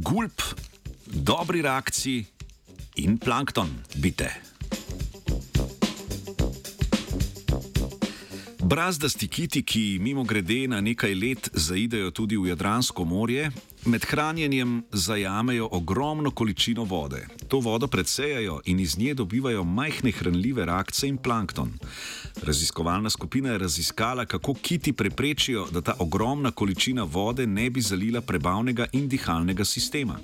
gulp, dobri reakciji in plankton, bite. Brazdasti kiti, ki mimo grede na nekaj let zaidejo tudi v Jadransko morje, med hranjenjem zajamejo ogromno količino vode. To vodo predsejajo in iz nje dobivajo majhne hranljive rakce in plankton. Raziskovalna skupina je raziskala, kako kiti preprečijo, da ta ogromna količina vode ne bi zalila prebavnega in dihalnega sistema.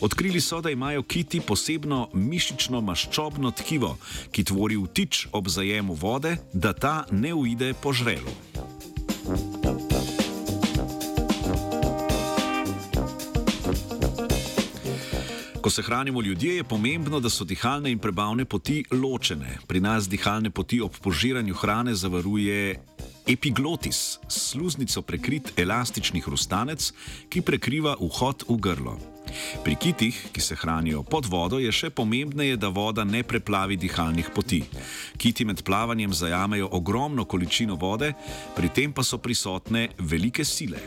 Odkrili so, da imajo kiti posebno mišično maščobno tkivo, ki tvori vtič ob zajemu vode, da ta ne uide po žrelu. Ko se hranimo ljudje, je pomembno, da so dihalne in prebavne poti ločene. Pri nas dihalne poti ob požiranju hrane zavaruje epiglotis, sluznico prekrit elastični hrustanec, ki prekriva vhod v grlo. Pri kitih, ki se hranijo pod vodo, je še pomembneje, da voda ne preplavi dihalnih poti. Kiti med plavanjem zajamejo ogromno količino vode, pri tem pa so prisotne velike sile.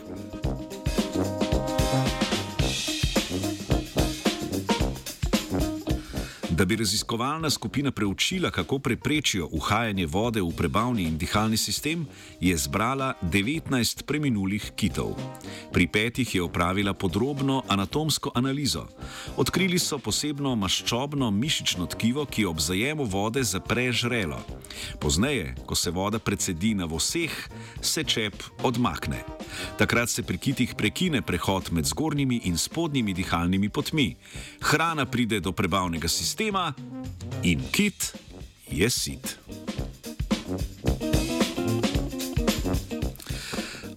Da bi raziskovalna skupina preučila, kako preprečijo uhajanje vode v prebavni in dihalni sistem, je zbrala 19 preminulih kitov. Pri petih je opravila podrobno anatomsko analizo. Odkrili so posebno maščobno mišično tkivo, ki ob zajemu vode zapre žrelo. Pozneje, ko se voda precedi na vseh, se čep odmakne. Takrat se pri kitih prekine prehod med zgornjimi in spodnjimi dihalnimi potmi. Hrana pride do prebavnega sistema in kit je sit.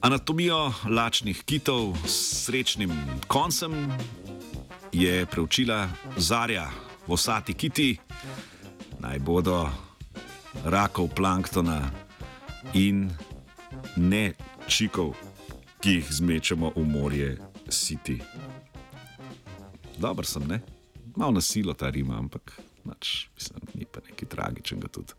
Anatomijo lačnih kitov s srečnim koncem je preučila Zarja, vsati kiti, naj bodo rakov planktona in ne čikov ki jih zmečemo v morje, siti. Dobro sem, ne? Malo na silo ta rima, ampak nač, mislim, ni pa nekaj tragičnega tudi.